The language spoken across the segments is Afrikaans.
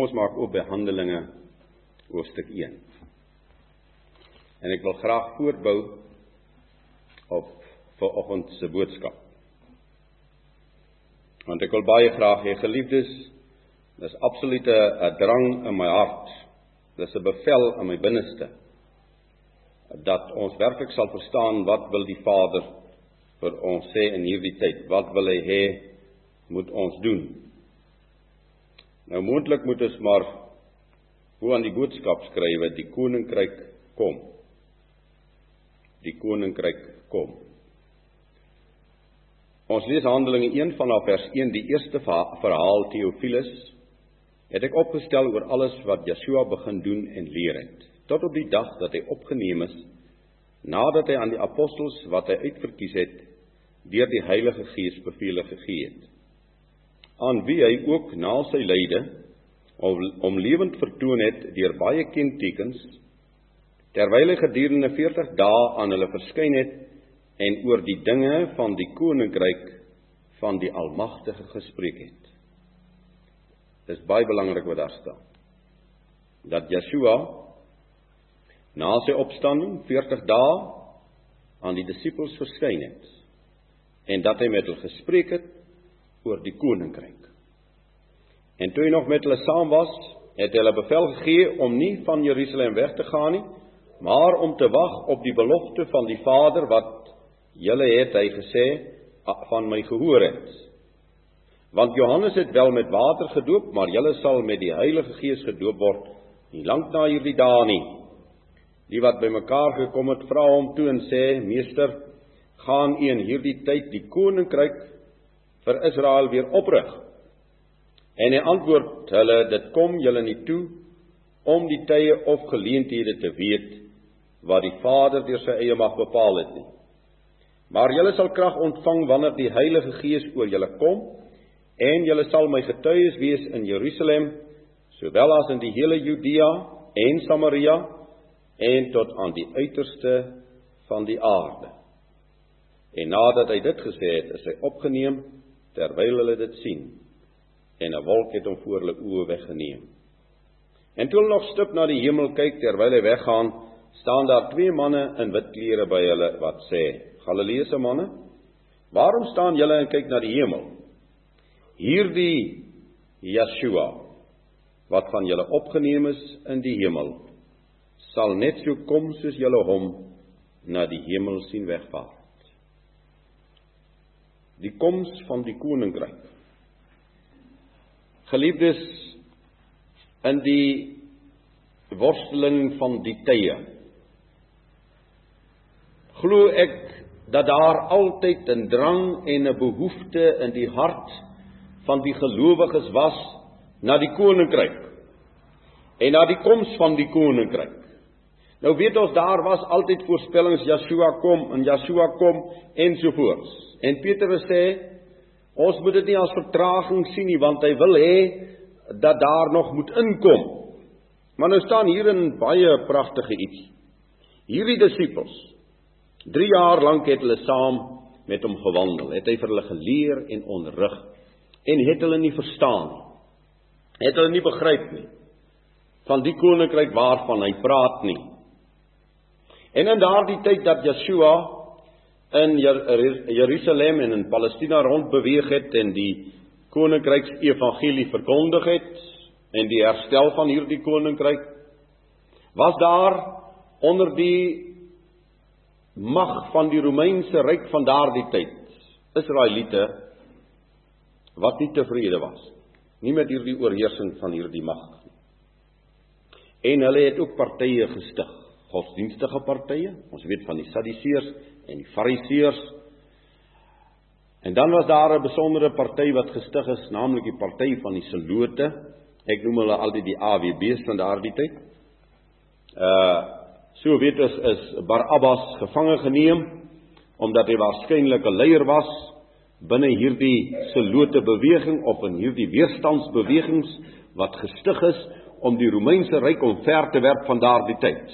Kom ons maak oop by Handelinge hoofstuk 1. En ek wil graag voortbou op vanoggend se boodskap. Want ek wil baie graag hê geliefdes, dis absoluut 'n drang in my hart. Dis 'n bevel in my binneste dat ons werklik sal verstaan wat wil die Vader vir ons sê in hierdie tyd? Wat wil hy hê moet ons doen? Nou moontlik moet ons maar hoe aan die boodskap skryf dat die koninkryk kom. Die koninkryk kom. Ons lees Handelinge 1 vanaf vers 1 die eerste verhaal Theophilus het ek opgestel oor alles wat Yeshua begin doen en leer het tot op die dag dat hy opgeneem is nadat hy aan die apostels wat hy uitverkies het deur die Heilige Gees beveel gegee het aan wie hy ook na sy lyde om lewend vertoon het deur baie kentekens terwyl hy gedurende 40 dae aan hulle verskyn het en oor die dinge van die koninkryk van die Almagtige gespreek het. Dis baie belangrik wat daar staan. Dat Yeshua na sy opstanding 40 dae aan die disippels verskyn het en dat hy met hulle gespreek het oor die koninkryk. En toe hy nog met hulle saam was, het hulle bevel gegee om nie van Jerusalem weg te gaan nie, maar om te wag op die belofte van die Vader wat julle het hy gesê van my gehoor het. Want Johannes het wel met water gedoop, maar julle sal met die Heilige Gees gedoop word nie lank na hierdie dae nie. Die wat bymekaar gekom het, vra hom toe en sê: "Meester, gaan u in hierdie tyd die koninkryk vir Israel weer oprig?" En hy antwoord hulle, dit kom julle nie toe om die tye of geleenthede te weet wat die Vader deur sy eie mag bepaal het nie. Maar julle sal krag ontvang wanneer die Heilige Gees oor julle kom en julle sal my getuies wees in Jerusalem, sowel as in die hele Judea en Samaria en tot aan die uiterste van die aarde. En nadat hy dit gesê het, is hy opgeneem terwyl hulle dit sien en 'n wolk het hom voor hulle oë weggeneem. En toe hulle nog stip na die hemel kyk terwyl hy weggaan, staan daar twee manne in wit klere by hulle wat sê: "Galileese manne, waarom staan julle en kyk na die hemel? Hierdie Yeshua wat van julle opgeneem is in die hemel, sal net so kom soos julle hom na die hemel sien wegvaar." Die koms van die koninkryk Geliefdes in die worsteling van die tye. Glo ek dat daar altyd 'n drang en 'n behoefte in die hart van die gelowiges was na die koninkryk en na die koms van die koninkryk. Nou weet ons daar was altyd voorspellings Yeshua kom en Yeshua kom ensovoorts. En Petrus sê Ons moet dit nie as vertraging sien nie want hy wil hê dat daar nog moet inkom. Maar nou staan hier 'n baie pragtige iets. Hierdie disippels 3 jaar lank het hulle saam met hom gewandel. Het hy vir hulle geleer en onderrig en het hulle nie verstaan nie. Het hulle nie begryp nie van die koninkryk waarvan hy praat nie. En in daardie tyd dat Yeshua in Jerusalem en in Palestina rondbeweeg het en die koninkryks evangelie verkondig het en die herstel van hierdie koninkryk was daar onder die mag van die Romeinse ryk van daardie tyd Israeliete wat nie tevrede was nie met hierdie oorheersing van hierdie mag en hulle het ook partye gestig godsdienstige partye ons weet van die Sadduseërs en die Fariseërs. En dan was daar 'n besondere party wat gestig is, naamlik die party van die Selote. Ek noem hulle altyd die AWB's van daardie tyd. Uh so weet ons is Barabbas gevange geneem omdat hy waarskynlik 'n leier was binne hierdie Selote beweging of in hierdie weerstandsbewegings wat gestig is om die Romeinse ryk omver te werp van daardie tyd.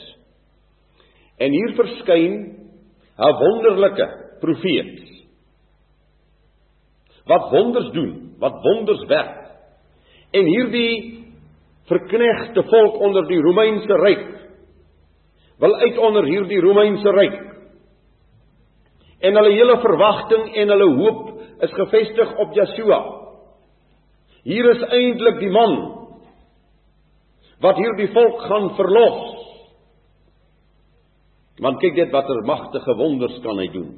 En hier verskyn 'n wonderlike profeet wat wonders doen, wat wonders werk. En hierdie verknegte volk onder die Romeinse ryk wil uit onder hierdie Romeinse ryk. En hulle hele verwagting en hulle hoop is gefestig op Yeshua. Hier is eintlik die man wat hierdie volk gaan verlos. Want kyk net watter magtige wonders kan hy doen.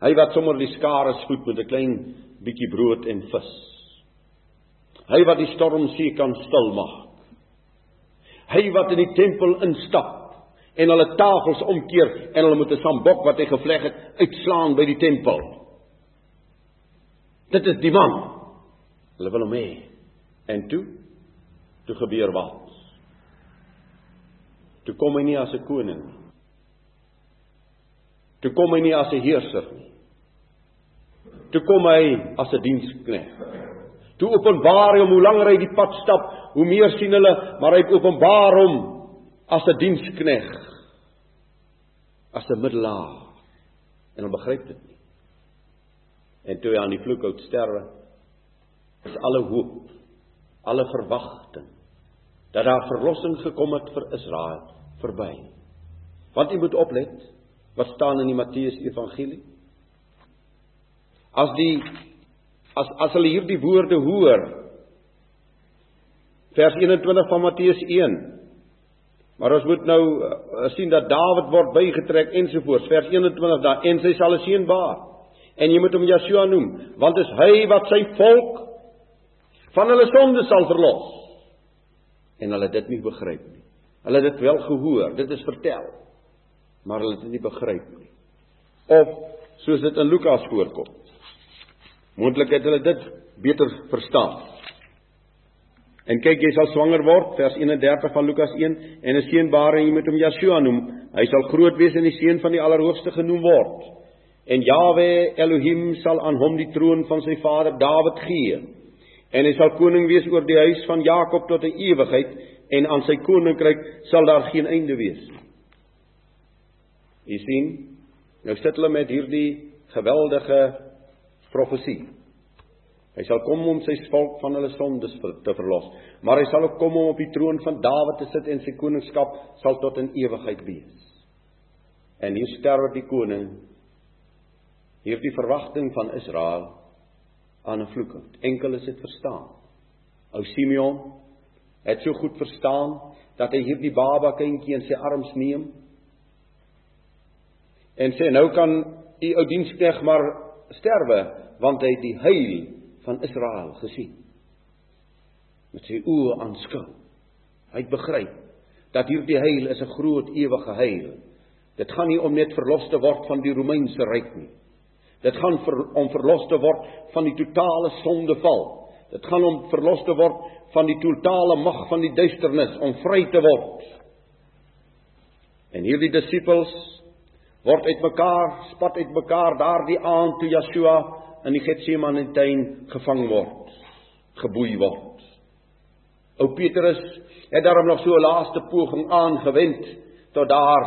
Hy wat sommer die skare spoed met 'n klein bietjie brood en vis. Hy wat die stormsee kan stilmaak. Hy wat in die tempel instap en hulle tafels omkeer en hulle moet 'n sambok wat hy gevleg het uitslaan by die tempel. Dit is die man. Hulle wil hom hê. En toe toe gebeur wat? Toe kom hy nie as 'n koning nie. Toe kom hy nie as 'n heerser nie. Toe kom hy as 'n diensknegt. Toe openbaar hy hom hoe langer hy die pad stap, hoe meer sien hulle, maar hy openbaar hom as 'n dienskneg as 'n middelaar. En hulle begryp dit nie. En toe hy aan die vloekhout sterwe is alle hoop alle verwagting dat daar verlossing gekom het vir Israel verby. Want jy moet oplet wat staan in die Matteus evangelie as die as as hulle hierdie woorde hoor vers 21 van Matteus 1 Maar ons moet nou uh, sien dat Dawid word bygetrek ensovoorts. Vers 21 daar en sy sal 'n seun baar. En jy moet hom Joshua noem, want dit is hy wat sy volk van hulle sondes sal verlos. En hulle dit nie begryp nie. Hulle het dit wel gehoor, dit is vertel, maar hulle het dit nie begryp nie. Of soos dit in Lukas voorkom. Moontlik het hulle dit beter verstaan. En kyk jy sal swanger word vers 31 van Lukas 1 en 'n seun baar en jy moet hom Yeshua noem. Hy sal groot wees en die seun van die Allerhoogste genoem word. En Jawe Elohim sal aan hom die troon van sy vader Dawid gee. En hy sal koning wees oor die huis van Jakob tot 'n ewigheid en aan sy koninkryk sal daar geen einde wees nie. Jy sien, nou sit hulle met hierdie geweldige profesie. Hy sal kom om sy volk van hulle sondes te verlos, maar hy sal ook kom om op die troon van Dawid te sit en sy koningskap sal tot in ewigheid wees. En hier sterwe die koning. Hier die verwagting van Israel aan 'n vloek. Enkel is dit verstaan. Ou Simeon het so goed verstaan dat hy hierdie baba kindjie in sy arms neem en sê nou kan u ou dienskneg maar sterwe want hy het die heil van Israel gesien. Met sy oë aanskou. Hy het begryp dat hierdie heil is 'n groot ewige heil. Dit gaan nie om net verlos te word van die Romeinse ryk nie. Dit gaan vir, om verlos te word van die totale sondeval. Dit gaan om verlos te word van die totale mag van die duisternis om vry te word. En hierdie disippels word uitmekaar, spat uitmekaar daardie aand toe Yeshua in die Getsemane tuin gevang word, geboei word. Ou Petrus het daarom nog so 'n laaste poging aangewend tot daar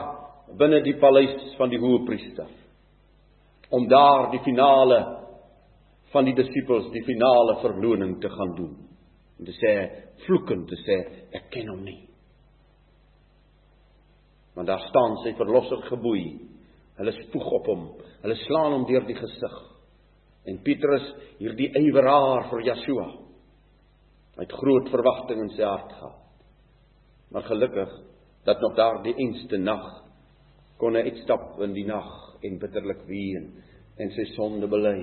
binne die paleis van die hoëpriester om daar die finale van die disippels die finale verloning te gaan doen. En te sê vloekend te sê ek ken hom nie. Want daar staan sy verlosser geboei. Hulle spoeg op hom. Hulle slaan hom deur die gesig. En Petrus, hierdie yweraar vir Yeshua, het groot verwagting in sy hart gehad. Maar gelukkig dat nog daardie einste nag kon hy uitstap in die nag en bitterlik ween en sy sonde bely.